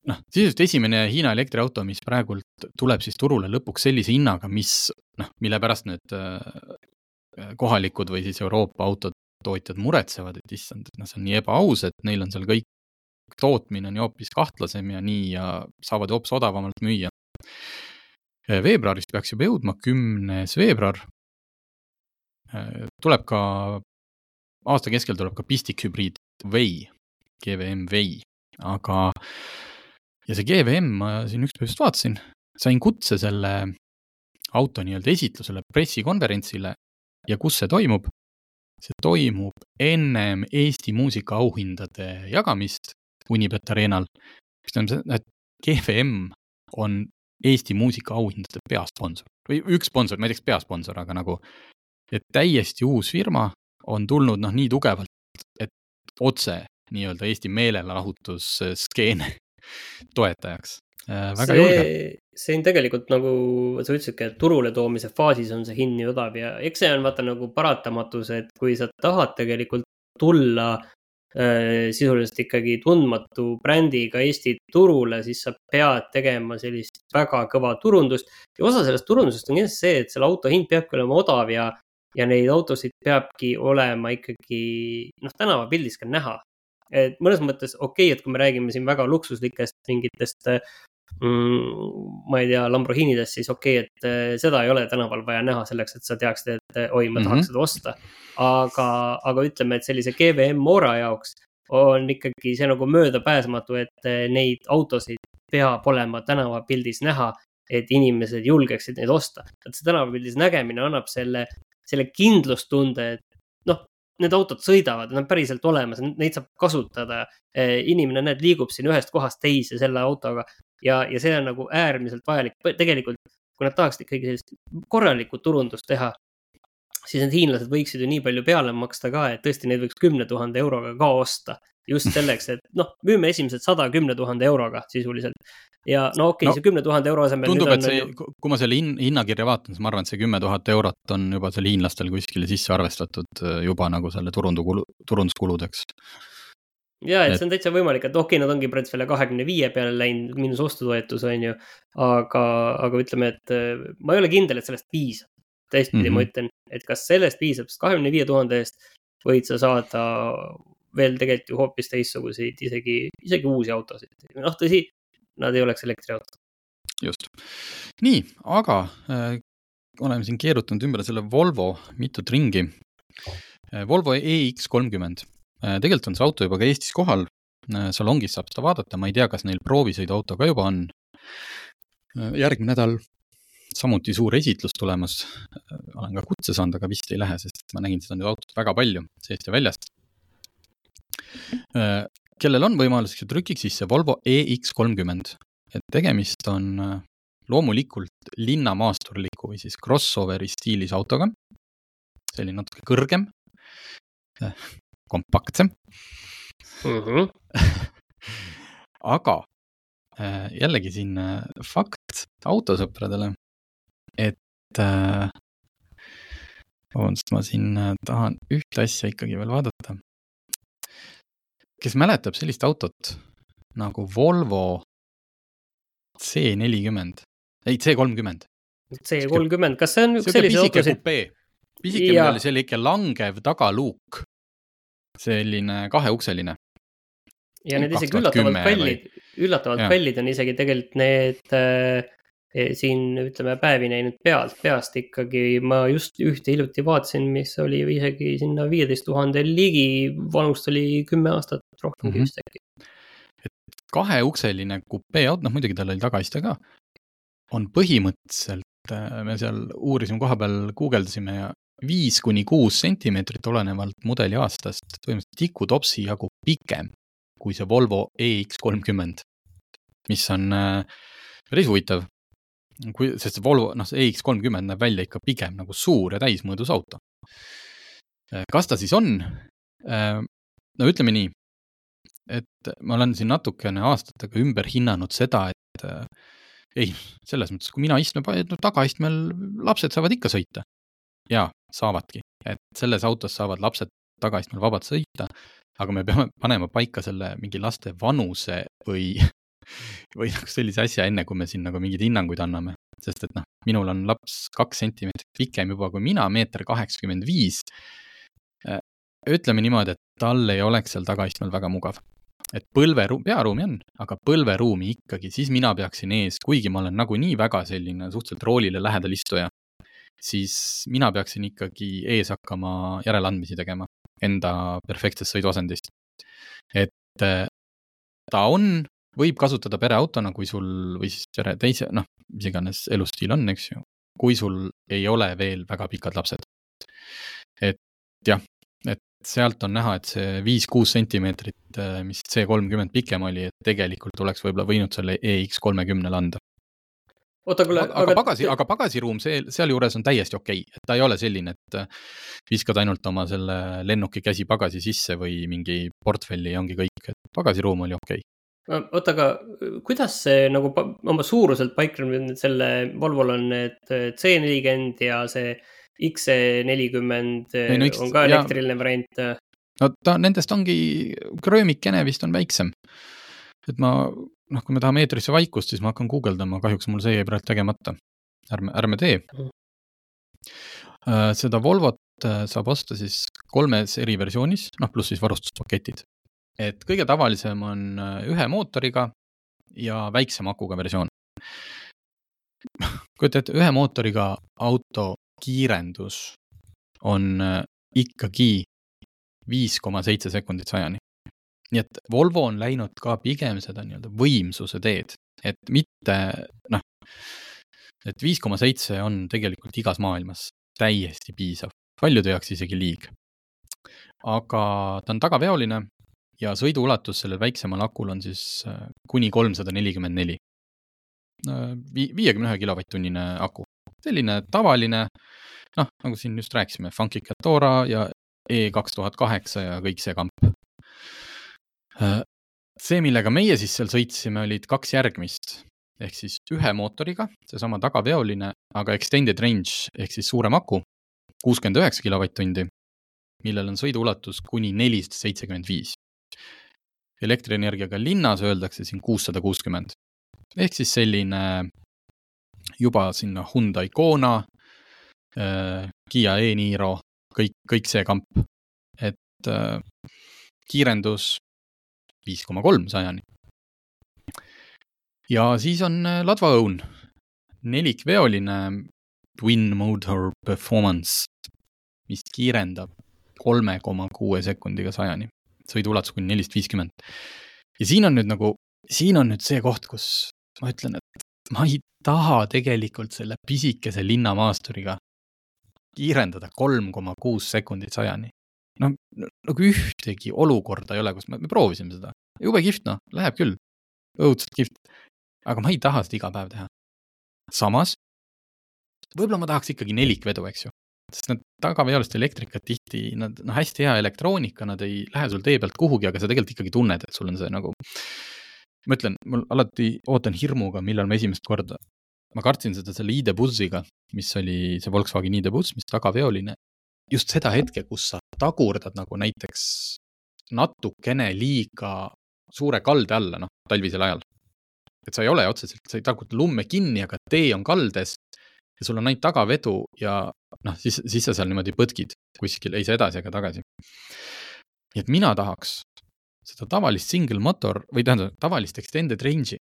Speaker 2: noh, sisuliselt esimene Hiina elektriauto, mis praegult tuleb siis turule lõpuks sellise hinnaga, mis noh, mille pärast need äh, kohalikud või siis Euroopa autotootjad muretsevad, et issand, et noh, see on nii ebaaus, et neil on seal kõik, tootmine on ju hoopis kahtlasem ja nii ja saavad hoopis odavamalt müüa. veebruaris peaks juba jõudma, kümnes veebruar. Äh, tuleb ka, aasta keskel tuleb ka pistikhübriid Vei, GVM Vei, aga ja see GVM, ma siin ükspäev just vaatasin, sain kutse selle auto nii-öelda esitlusele, pressikonverentsile ja kus see toimub? see toimub ennem Eesti muusikaauhindade jagamist Unibet Arenal, mis tähendab seda, et GVM on Eesti muusikaauhindade peasponsor või üks sponsor, ma ei teaks peasponsor, aga nagu, et täiesti uus firma on tulnud noh, nii tugevalt, et otse nii-öelda Eesti meelelahutusskeene toetajaks äh,. väga
Speaker 3: see,
Speaker 2: julge.
Speaker 3: see on tegelikult nagu sa ütlesidki, et turule toomise faasis on see hind nii odav ja eks see on vaata nagu paratamatus, et kui sa tahad tegelikult tulla äh, sisuliselt ikkagi tundmatu brändiga Eesti turule, siis sa pead tegema sellist väga kõva turundust. ja osa sellest turundusest on kindlasti see, et selle auto hind peabki olema odav ja, ja neid autosid peabki olema ikkagi noh, tänavapildis ka näha et mõnes mõttes okei okay,, et kui me räägime siin väga luksuslikest mingitest mm, ma ei tea, Lamborghinidest, siis okei okay,, et eh, seda ei ole tänaval vaja näha selleks, et sa teaksid, et eh, oi, ma tahaks mm -hmm. seda osta. aga, aga ütleme, et sellise GVM Mora jaoks on ikkagi see nagu möödapääsmatu, et neid autosid peab olema tänavapildis näha, et inimesed julgeksid neid osta. et see tänavapildis nägemine annab selle, selle kindlustunde, et need autod sõidavad, nad on päriselt olemas, neid saab kasutada. Eh, inimene, näed, liigub siin ühest kohast teise selle autoga ja, ja see on nagu äärmiselt vajalik. tegelikult, kui nad tahaksid ikkagi sellist korralikku turundust teha, siis need hiinlased võiksid ju nii palju peale maksta ka, et tõesti neid võiks kümne tuhande euroga ka osta. Just selleks, et noh, müüme esimesed sada kümne tuhande euroga sisuliselt. ja no okei okay, no,, see kümne tuhande euro asemel.
Speaker 2: tundub, et see, kui ma selle hin, hinnakirja vaatan, siis ma arvan, et see kümme tuhat eurot on juba seal hiinlastel kuskile sisse arvestatud äh, juba nagu selle turundukulu, turunduskuludeks
Speaker 3: ja, et see on täitsa võimalik, et okei okay,, nad ongi praegu selle kahekümne viie peale läinud, miinus ostutoetus on ju. aga, aga ütleme, et äh, ma ei ole kindel, et sellest piisab. teistpidi mm -hmm. ma mhm. ütlen, et kas sellest piisab, sest kahekümne viie tuhande eest võid sa saada veel tegelikult ju hoopis teistsuguseid, isegi, isegi uusi autosid. noh, tõsi, nad ei oleks elektriautod.
Speaker 2: just, nii, aga äh, oleme siin keerutanud ümber selle Volvo mitut ringi äh,. Volvo EX kolmkümmend äh,, tegelikult on see auto juba ka Eestis kohal äh,. salongis saab seda vaadata, ma ei tea, kas neil proovisõiduauto ka juba on äh,. järgmine nädal samuti suur esitlus tulemas. Äh, olen ka kutse saanud, aga vist ei lähe, sest ma nägin seda nüüd autot väga palju seest ja väljast. Äh, kellel on võimalus, trükiks sisse Volvo EX30, et tegemist on äh, loomulikult linnamaasturliku või siis crossoveri stiilis autoga. selline natuke kõrgem, kompaktsem mm. -hmm. aga jällegi siin fakt autosõpradele, et äh, vabandust, ma siin äh, tahan ühte asja ikkagi veel vaadata. Kes mäletab sellist autot nagu Volvo C nelikümmend, ei C kolmkümmend.
Speaker 3: C kolmkümmend, kas see on üks selliseid autosid?
Speaker 2: pisike, millel oli selline langev tagaluuk, selline kaheukseline.
Speaker 3: ja need isegi üllatavalt kallid, üllatavalt kallid on isegi tegelikult need äh, siin ütleme päevi näinud pealt, peast ikkagi ma just ühte hiljuti vaatasin, mis oli isegi sinna viieteist tuhande ligi, vanust oli kümme aastat rohkemgi mm -hmm. vist äkki.
Speaker 2: et kaheukseline kupeeauto, noh muidugi tal oli tagaiste ka, on põhimõtteliselt, äh, me seal uurisime koha peal, guugeldasime ja viis kuni kuus sentimeetrit olenevalt mudeli aastast, põhimõtteliselt tikutopsi jagu pikem kui see Volvo EX kolmkümmend, mis on äh, päris huvitav kui, sest see Volvo, noh, see EX kolmkümmend näeb välja ikka pigem nagu suur ja täismõõdus auto. Äh, kas ta siis on? Äh, no ütleme nii, et ma olen siin natukene aastatega ümber hinnanud seda, et äh, ei, selles mõttes, kui mina istun no, tagaistmel, lapsed saavad ikka sõita. jaa, saavadki, et selles autos saavad lapsed tagaistmel vabalt sõita, aga me peame panema paika selle mingi laste vanuse või või nagu sellise asja, enne kui me siin nagu mingeid hinnanguid anname. sest et noh, minul on laps kaks sentimeetrit pikem juba kui mina, meeter kaheksakümmend viis. Äh, ütleme niimoodi, et tal ei oleks seal tagaistmel väga mugav. et põlveruum, pearuumi on, aga põlveruumi ikkagi, siis mina peaksin ees, kuigi ma olen nagunii väga selline suhteliselt roolile lähedal istuja, siis mina peaksin ikkagi ees hakkama järeleandmisi tegema enda perfektsest sõiduasendist. et äh, ta on võib kasutada pereautona, kui sul või siis pere teise, noh, mis iganes elustiil on, eks ju, kui sul ei ole veel väga pikad lapsed. et jah, et sealt on näha, et see viis-kuus sentimeetrit, äh, mis C kolmkümmend pikem oli, et tegelikult oleks võib-olla võinud selle EX kolmekümnele anda.
Speaker 3: oota, kuule,
Speaker 2: aga, aga pagasi, aga pagasiruum see, sealjuures on täiesti okei okay., et ta ei ole selline, et äh, viskad ainult oma selle lennuki käsi pagasi sisse või mingi portfelli ja ongi kõik, et pagasiruum oli okei okay
Speaker 3: oota, aga kuidas see nagu oma suuruselt paikneb nüüd selle, Volvol on need äh, C nelikümmend ja see XC40 äh, no, on ka elektriline variant. Äh.
Speaker 2: no ta nendest ongi, kröömikene vist on väiksem. et ma, noh, kui me tahame eetrisse vaikust, siis ma hakkan guugeldama, kahjuks mul see jäi praegu tegemata. ärme, ärme tee mm.. seda Volvot saab osta siis kolmes eri versioonis, noh, pluss siis varustuspaketid et kõige tavalisem on äh, ühe mootoriga ja väiksema akuga versioon. kujuta ette, ühe mootoriga auto kiirendus on äh, ikkagi viis koma seitse sekundit sajani. nii et Volvo on läinud ka pigem seda nii-öelda võimsuse teed, et mitte noh, et viis koma seitse on tegelikult igas maailmas täiesti piisav, paljude jaoks isegi liig. aga ta on tagaveoline ja sõiduulatus sellel väiksemal akul on siis äh, kuni kolmsada nelikümmend neli. Äh, viiekümne ühe kilovatt-tunnine aku, selline tavaline, noh, nagu siin just rääkisime, Funky Catora ja E kaks tuhat kaheksa ja kõik see kamp. Äh, see, millega meie siis seal sõitsime, olid kaks järgmist ehk siis ühe mootoriga, seesama tagaveoline, aga extended range ehk siis suurem aku, kuuskümmend üheksa kilovatt-tundi, millel on sõiduulatus kuni nelisada seitsekümmend viis. Elektrienergiaga linnas öeldakse siin kuussada kuuskümmend ehk siis selline juba sinna Hyundai Kona äh,, Kiia e-Niro, kõik, kõik see kamp. et äh, kiirendus viis koma kolm sajani. ja siis on äh, ladvaõun, nelikveoline Twin Motor Performance, mis kiirendab kolme koma kuue sekundiga sajani, sõiduulatus kuni nelisada viiskümmend. ja siin on nüüd nagu, siin on nüüd see koht, kus ma ütlen, et ma ei taha tegelikult selle pisikese linnamaasturiga kiirendada kolm koma kuus sekundit sajani. no nagu ühtegi olukorda ei ole, kus me, me proovisime seda, jube kihvt noh, läheb küll, õudselt kihvt. aga ma ei taha seda iga päev teha. samas, võib-olla ma tahaks ikkagi nelikvedu, eks ju, sest need tagaveolised elektrikad tihti, nad, noh, hästi hea elektroonika, nad ei lähe sul tee pealt kuhugi, aga sa tegelikult ikkagi tunned, et sul on see nagu ma ütlen, mul alati ootan hirmuga, millal ma esimest korda, ma kartsin seda selle ID Bussiga, mis oli see Volkswagen ID Buss, mis tagaveoline. just seda hetke, kus sa tagurdad nagu näiteks natukene liiga suure kalde alla, noh, talvisel ajal. et sa ei ole otseselt, sa ei tagurda lumme kinni, aga tee on kaldes ja sul on ainult tagavedu ja noh, siis, siis sa seal niimoodi põtkid kuskil, ei saa edasi ega tagasi. nii et mina tahaks seda tavalist single motor või tähendab tavalist extended range'i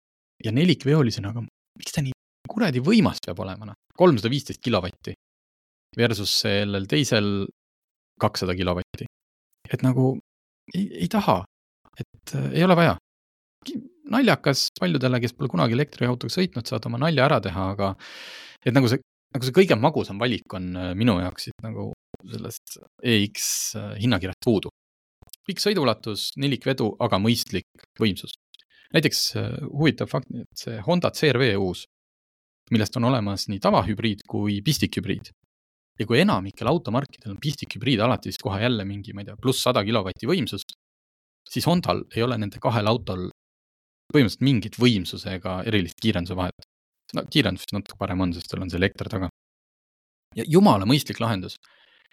Speaker 2: ja nelikveolisena, aga miks ta nii kuradi võimas peab olema, noh, kolmsada viisteist kilovatti versus sellel teisel kakssada kilovatti. et nagu ei, ei taha, et äh, ei ole vaja. Naljakas paljudele, kes pole kunagi elektriautoga sõitnud, saavad oma nalja ära teha, aga et nagu see, nagu see kõige magusam valik on äh, minu jaoks siit nagu sellest EX äh, hinnakirjast puudu pikk sõiduulatus, nelikvedu, aga mõistlik võimsus. näiteks äh, huvitav fakt, et see Honda CRV uus, millest on olemas nii tavahübriid kui pistikhübriid. ja kui enamikel automarkidel on pistikhübriid alati siis kohe jälle mingi, ma ei tea, pluss sada kilovatti võimsust, siis Hondal ei ole nende kahel autol põhimõtteliselt mingit võimsuse ega erilist kiirenduse vahet. no kiirendus vist natuke parem on, sest tal on see elekter taga. ja jumala mõistlik lahendus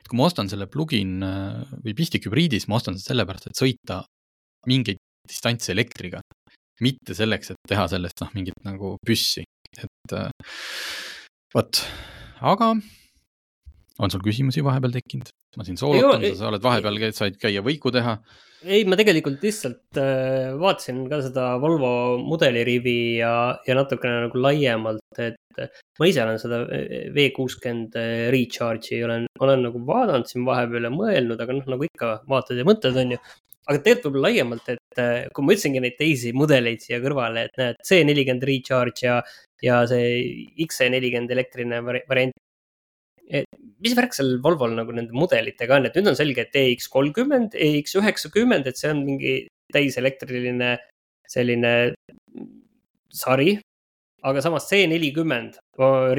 Speaker 2: et kui ma ostan selle plugin äh, või pistikhübriidis, ma ostan seda sellepärast, et sõita mingeid distantse elektriga, mitte selleks, et teha sellest noh, mingit nagu püssi, et äh, vot, aga on sul küsimusi vahepeal tekkinud? Ma siin soolotan, sa oled vahepeal, said käia võiku teha.
Speaker 3: ei, ma tegelikult lihtsalt äh, vaatasin ka seda Volvo mudelirivi ja, ja natukene nagu laiemalt, et ma ise olen seda V kuuskümmend recharge'i olen, olen nagu vaadanud siin vahepeal ja mõelnud, aga noh, nagu ikka vaatad ja mõtled, on ju. aga tegelikult võib-olla laiemalt, et äh, kui ma ütlesingi neid teisi mudeleid siia kõrvale, et näed, C nelikümmend recharge ja, ja see XC nelikümmend elektriline variant. Mis värk seal Volvol nagu nende mudelitega on, et nüüd on selge, et EX kolmkümmend, EX üheksakümmend, et see on mingi täiselektriline selline sari, aga samas C40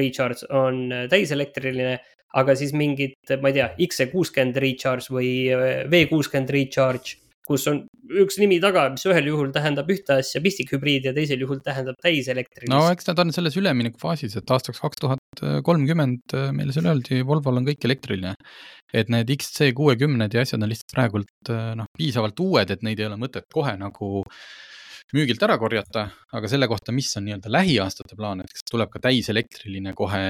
Speaker 3: recharge on täiselektriline, aga siis mingid, ma ei tea, XC60 recharge või äh, V60 recharge, kus on üks nimi taga, mis ühel juhul tähendab ühte asja, pistikhübriid ja teisel juhul tähendab täiselektrilist.
Speaker 2: no eks nad on selles üleminekufaasis, et aastaks kaks tuhat kolmkümmend äh, meile seal öeldi, Volvol on kõik elektriline. et need XC60-d ja asjad on lihtsalt praegult äh, noh, piisavalt uued, et neid ei ole mõtet kohe nagu müügilt ära korjata, aga selle kohta, mis on nii-öelda lähiaastate plaan, et kas tuleb ka täiselektriline kohe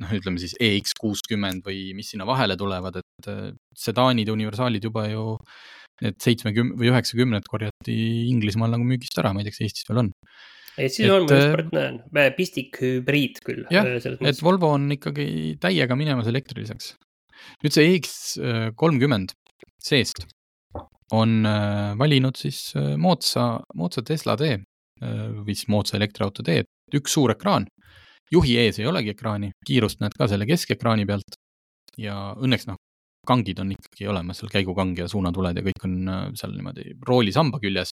Speaker 2: noh, ütleme siis EX kuuskümmend või mis sinna vahele tulevad, et äh, sedaanid ja universaalid juba ju need seitsmekümne või üheksakümned korjati Inglismaal nagu müügist ära, ma ei tea, kas Eestis veel on.
Speaker 3: Eestis et, on, ma just praegu näen, pistikhübriid küll.
Speaker 2: jah, äh, et Volvo on ikkagi täiega minemas elektriliseks. nüüd see EX äh, kolmkümmend seest on äh, valinud siis äh, moodsa, moodsa Tesla tee äh, või siis moodsa elektriauto tee, et üks suur ekraan. Juhi ees ei olegi ekraani, kiirust näed ka selle keskekraani pealt. ja õnneks noh, kangid on ikkagi olemas, seal käigukang ja suunatuled ja kõik on seal niimoodi roolisamba küljes.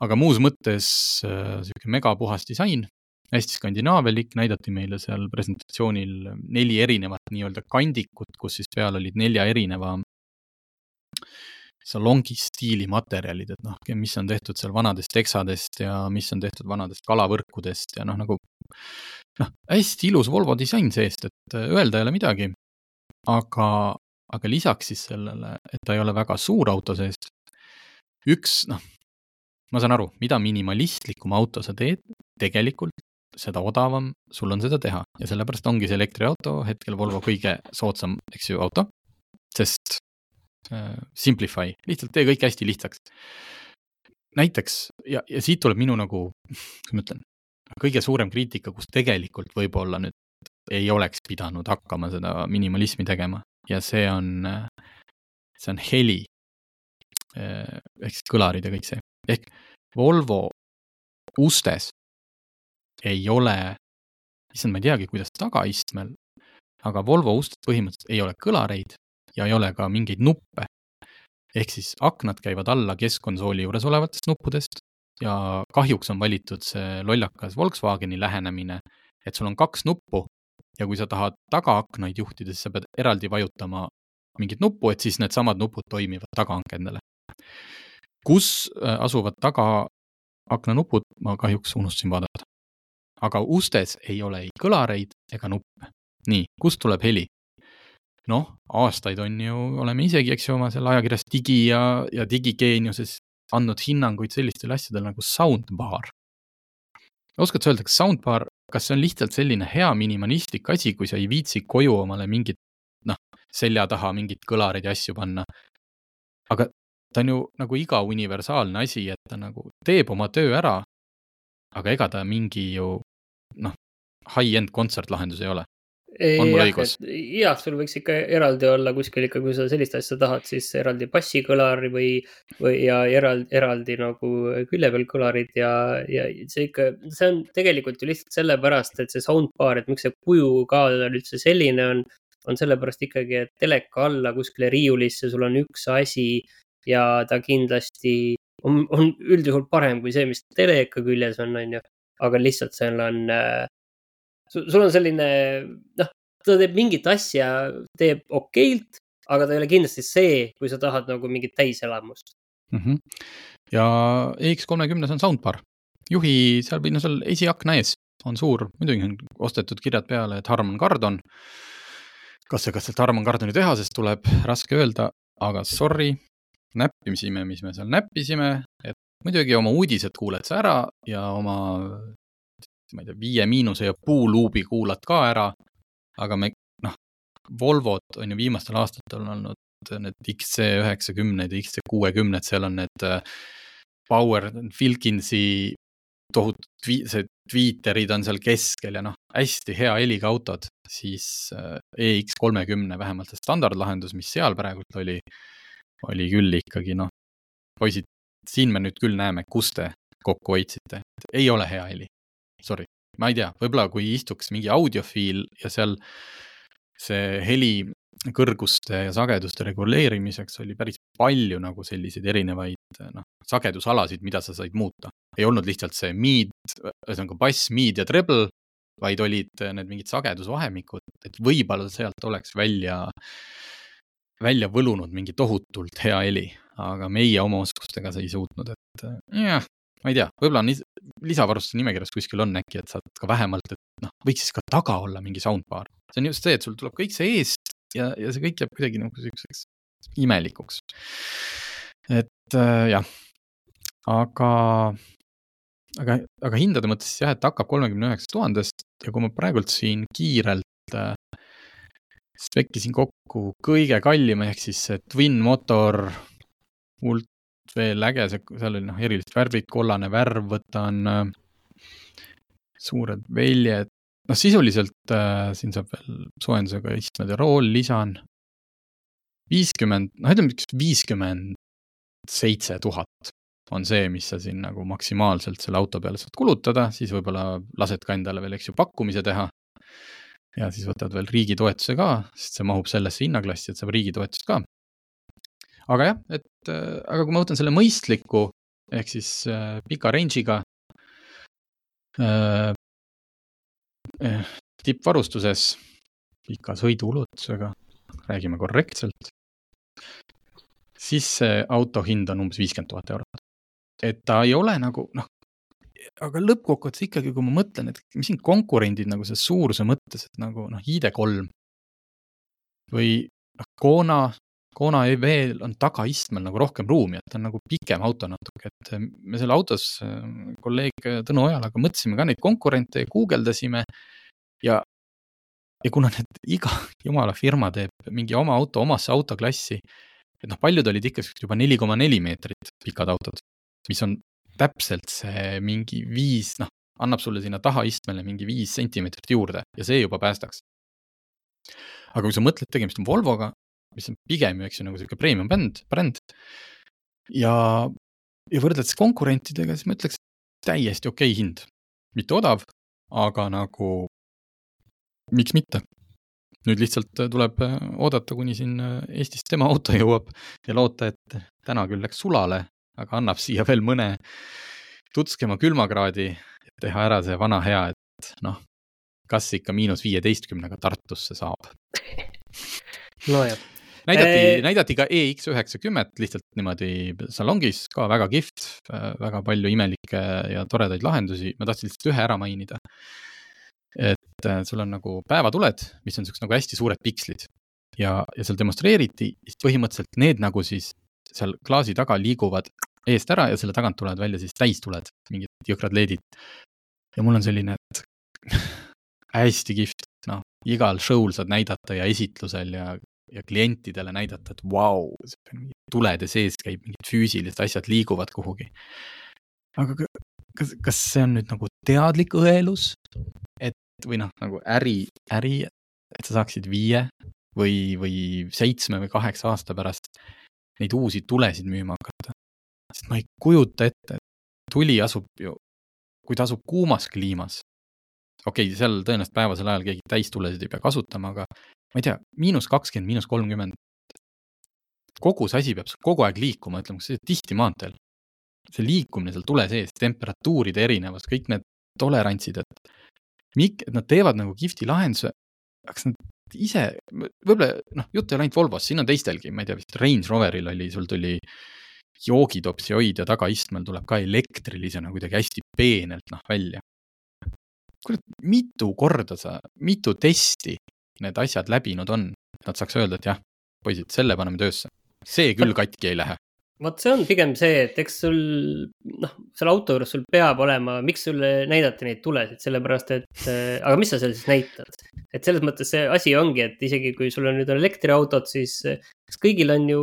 Speaker 2: aga muus mõttes sihuke megapuhas disain, hästi skandinaavialik, näidati meile seal presentatsioonil neli erinevat nii-öelda kandikut, kus siis peal olid nelja erineva salongi stiili materjalid, et noh, mis on tehtud seal vanadest teksadest ja mis on tehtud vanadest kalavõrkudest ja noh, nagu noh, hästi ilus Volvo disain seest, et öelda ei ole midagi. aga, aga lisaks siis sellele, et ta ei ole väga suur auto seest, üks noh, ma saan aru, mida minimalistlikum auto sa teed, tegelikult seda odavam sul on seda teha ja sellepärast ongi see elektriauto hetkel Volvo kõige soodsam, eks ju, auto. sest äh, simplify, lihtsalt tee kõik hästi lihtsaks. näiteks ja, ja siit tuleb minu nagu, kuidas ma ütlen, kõige suurem kriitika, kus tegelikult võib-olla nüüd ei oleks pidanud hakkama seda minimalismi tegema ja see on, see on heli. Ehk siis kõlarid ja kõik see, ehk Volvo ustes ei ole, issand, ma ei teagi, kuidas tagaistmel, aga Volvo ustes põhimõtteliselt ei ole kõlareid ja ei ole ka mingeid nuppe. ehk siis aknad käivad alla keskkonsooli juures olevatest nuppudest ja kahjuks on valitud see lollakas Volkswageni lähenemine, et sul on kaks nuppu ja kui sa tahad tagaaknaid juhtida, siis sa pead eraldi vajutama mingit nuppu, et siis needsamad nupud toimivad tagaakendele. kus äh, asuvad tagaaknanupud, ma kahjuks unustasin vaadata aga ustes ei ole ei kõlareid ega nuppe. nii, kust tuleb heli? noh, aastaid on ju, oleme isegi, eks ju, oma seal ajakirjas Digi ja, ja Digigeeniuses andnud hinnanguid sellistele asjadele nagu soundbar. oskad sa öelda, kas soundbar, kas see on lihtsalt selline hea minimalistlik asi, kui sa ei viitsi koju omale mingit, noh, selja taha mingeid kõlareid ja asju panna? aga ta on ju nagu iga universaalne asi, et ta nagu teeb oma töö ära, aga ega ta mingi ju noh, high-end kontsertlahendus ei ole. On mul õigus?
Speaker 3: jah, sul võiks ikka eraldi olla kuskil ikka, kui sa sellist asja tahad, siis eraldi bassikõlar või, või ja eraldi, eraldi nagu külje peal kõlarid ja, ja see ikka, see on tegelikult ju lihtsalt sellepärast, et see soundbar, et miks see kujukaal üldse selline on, on sellepärast ikkagi, et teleka alla kuskile riiulisse sul on üks asi ja ta kindlasti on, on üldjuhul parem kui see, mis teleka küljes on, on ju aga lihtsalt seal on äh,, sul on selline, noh, ta teeb mingit asja, teeb okeilt, aga ta ei ole kindlasti see, kui sa tahad nagu mingit täiselamust
Speaker 2: mm. -hmm. ja EX30-s on soundbar, juhi seal või no seal esiakna ees on suur, muidugi on ostetud kirjad peale, et Harman Kardon. kas see, kas sealt Harman Kardoni tehasest tuleb, raske öelda, aga sorry, näppisime, mis me seal näppisime, et muidugi oma uudised kuuled sa ära ja oma, ma ei tea, Viie Miinuse ja Puuluubi kuulad ka ära. aga me, noh, Volvot on ju viimastel aastatel olnud need XC üheksakümned ja XC kuuekümned, seal on need äh, Power Wilkinsi tohutud, see tweeterid on seal keskel ja noh, hästi hea heliga autod, siis äh, EX kolmekümne vähemalt see standardlahendus, mis seal praegult oli, oli küll ikkagi noh, poisid siin me nüüd küll näeme, kus te kokku hoidsite, ei ole hea heli. Sorry, ma ei tea, võib-olla kui istuks mingi audiofiil ja seal see heli kõrguste ja sageduste reguleerimiseks oli päris palju nagu selliseid erinevaid noh, sagedusalasid, mida sa said muuta. ei olnud lihtsalt see mid, ühesõnaga bass, mid ja treble, vaid olid need mingid sagedusvahemikud, et võib-olla sealt oleks välja, välja võlunud mingi tohutult hea heli, aga meie oma oskustega see ei suutnud, et jah, ma ei tea, võib-olla on lisavarustuse nimekirjas kuskil on äkki, et saad ka vähemalt, et noh, võiks siis ka taga olla mingi soundbar. see on just see, et sul tuleb kõik see eest ja, ja see kõik jääb kuidagi nagu siukseks imelikuks. et äh, jah, aga, aga, aga hindade mõttes jah, et hakkab kolmekümne üheksa tuhandest ja kui ma praegult siin kiirelt äh, spekkisin kokku kõige kallima ehk siis see twin motor hullult veel äge, see, seal oli noh, erilist värvid, kollane värv, võtan äh, suured väljed, noh sisuliselt äh, siin saab veel soojendusega istmed ja rool lisan. viiskümmend, noh ütleme viiskümmend seitse tuhat on see, mis sa siin nagu maksimaalselt selle auto peale saad kulutada, siis võib-olla lased ka endale veel, eks ju, pakkumise teha. ja siis võtad veel riigi toetuse ka, sest see mahub sellesse hinnaklassi, et saab riigi toetust ka aga jah, et äh, aga kui ma võtan selle mõistliku ehk siis äh, pika range'iga äh, eh, tippvarustuses, pika sõiduulatusega, räägime korrektselt, siis see auto hind on umbes viiskümmend tuhat eurot. et ta ei ole nagu noh, aga lõppkokkuvõttes ikkagi, kui ma mõtlen, et mis siin konkurendid nagu selles suuruse mõttes, et nagu noh, ID3 või noh, Kona, Kona EV-l on tagaistmel nagu rohkem ruumi, et ta on nagu pikem auto natuke, et me selle autos kolleeg Tõnu Ojalaga mõtlesime ka neid konkurente ja guugeldasime ja ja kuna need iga jumala firma teeb mingi oma auto omasse autoklassi, et noh, paljud olid ikka juba neli koma neli meetrit pikad autod, mis on täpselt see mingi viis, noh, annab sulle sinna tahaistmele mingi viis sentimeetrit juurde ja see juba päästaks. aga kui sa mõtled, tegemist on Volvoga, mis on pigem ju, eks ju, nagu sihuke premium bänd, bränd. ja, ja võrdledes konkurentidega, siis ma ütleks, täiesti okei okay hind. mitte odav, aga nagu miks mitte. nüüd lihtsalt tuleb oodata, kuni siin Eestis tema auto jõuab ja loota, et täna küll läks sulale, aga annab siia veel mõne tutskema külmakraadi, et teha ära see vana hea, et noh, kas ikka miinus viieteistkümnega Tartusse saab
Speaker 3: nojah
Speaker 2: näidati e..., näidati ka EX üheksakümmet lihtsalt niimoodi salongis ka väga kihvt, väga palju imelikke ja toredaid lahendusi, ma tahtsin lihtsalt ühe ära mainida. et äh, sul on nagu päevatuled, mis on siuksed nagu hästi suured pikslid ja, ja seal demonstreeriti, siis põhimõtteliselt need nagu siis seal klaasi taga liiguvad eest ära ja selle tagant tulevad välja siis täistuled, mingid jõhkrad LED-id. ja mul on selline, et hästi kihvt, noh, igal show'l saad näidata ja esitlusel ja ja klientidele näidata, et vau wow,, tulede sees käib mingid füüsilised asjad liiguvad kuhugi. aga kas, kas see on nüüd nagu teadlik õelus, et või noh, nagu äri, äri, et sa saaksid viie või, või seitsme või kaheksa aasta pärast neid uusi tulesid müüma hakata. sest ma ei kujuta ette, et tuli asub ju, kui ta asub kuumas kliimas, okei okay,, seal tõenäoliselt päevasel ajal keegi täistulesid ei pea kasutama, aga ma ei tea, miinus kakskümmend, miinus kolmkümmend. kogu see asi peab kogu aeg liikuma, ütleme, kas tihti maanteel. see liikumine seal tule sees, temperatuuride erinevus, kõik need tolerantsid, et mik-, et nad teevad nagu kihvti lahenduse, kas nad ise, võib-olla noh, jutt ei ole ainult Volvost, siin on teistelgi, ma ei tea, vist Range Roveril oli, sul tuli joogitopsi hoidja tagaistmel tuleb ka elektrilisena kuidagi hästi peenelt noh välja. kurat, mitu korda sa, mitu testi need asjad läbinud on, et nad saaks öelda, et jah, poisid, selle paneme töösse. see küll katki ei lähe.
Speaker 3: vot see on pigem see, et eks sul noh, selle auto juures sul peab olema, miks sulle näidati neid tulesid, sellepärast et äh, aga mis sa seal siis näitad? et selles mõttes see asi ongi, et isegi kui sul on nüüd elektriautod, siis kas kõigil on ju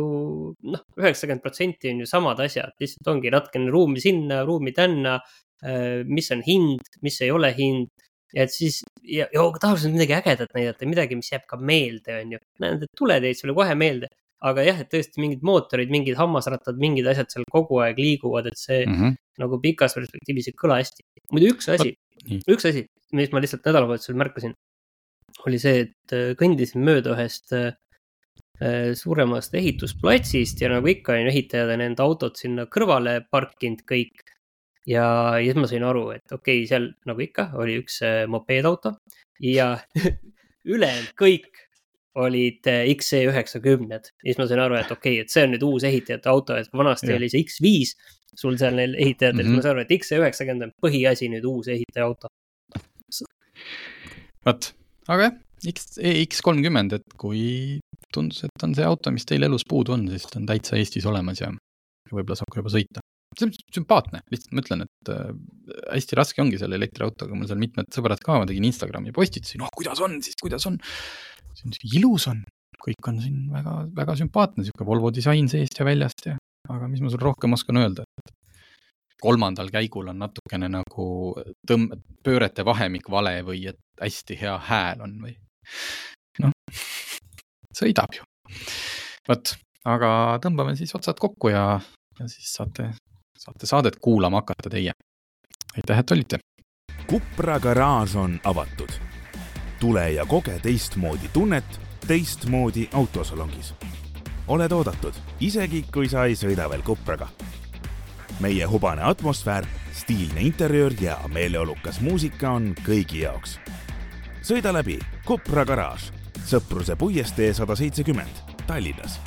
Speaker 3: noh, üheksakümmend protsenti on ju samad asjad, lihtsalt ongi natukene ruumi sinna, ruumi tänna. Äh, mis on hind, mis ei ole hind ja et siis ja, ja tahaks midagi ägedat näidata, midagi, mis jääb ka meelde, on ju. näed, et tuled jäid sulle kohe meelde, aga jah, et tõesti mingid mootorid, mingid hammasrattad, mingid asjad seal kogu aeg liiguvad, et see mm -hmm. nagu pikas perspektiivis ei kõla hästi. muidu üks asi, üks asi, mis ma lihtsalt nädalavahetusel märkasin, oli see, et äh, kõndisin mööda ühest äh, äh, suuremast ehitusplatsist ja nagu ikka on ehitajad on enda autod sinna kõrvale parkinud kõik ja, ja siis ma sain aru, et okei okay,, seal nagu ikka oli üks äh, mopeedauto ja ülejäänud kõik olid äh, XC üheksakümned. ja siis ma sain aru, et okei okay,, et see on nüüd uus ehitajate auto, et vanasti ja. oli see X5 sul seal neil ehitajatel mm, -hmm. siis ma sain aru, et XC üheksakümmend on põhiasi nüüd uus ehitaja auto.
Speaker 2: vot, aga jah, X, EX kolmkümmend, et kui tundus, et on see auto, mis teil elus puudu on, siis ta on täitsa Eestis olemas ja võib-olla saab ka juba sõita see on sümpaatne, lihtsalt ma ütlen, et äh, hästi raske ongi selle elektriautoga, mul seal mitmed sõbrad ka, ma tegin Instagrami postitusi, noh, kuidas on siis, kuidas on. ilus on, kõik on siin väga, väga sümpaatne, sihuke Volvo disain seest ja väljast ja, aga mis ma sulle rohkem oskan öelda, et kolmandal käigul on natukene nagu tõmb-, pöörete vahemik vale või et hästi hea hääl on või noh, sõidab ju. vot, aga tõmbame siis otsad kokku ja, ja siis saate saate saadet kuulama hakata teie. aitäh, et olite.
Speaker 1: Kupra garaaž on avatud. tule ja koge teistmoodi tunnet teistmoodi autosalongis. oled oodatud, isegi kui sa ei sõida veel Kupraga. meie hubane atmosfäär, stiilne interjöör ja meeleolukas muusika on kõigi jaoks. sõida läbi Kupra garaaž, Sõpruse puiestee sada seitsekümmend, Tallinnas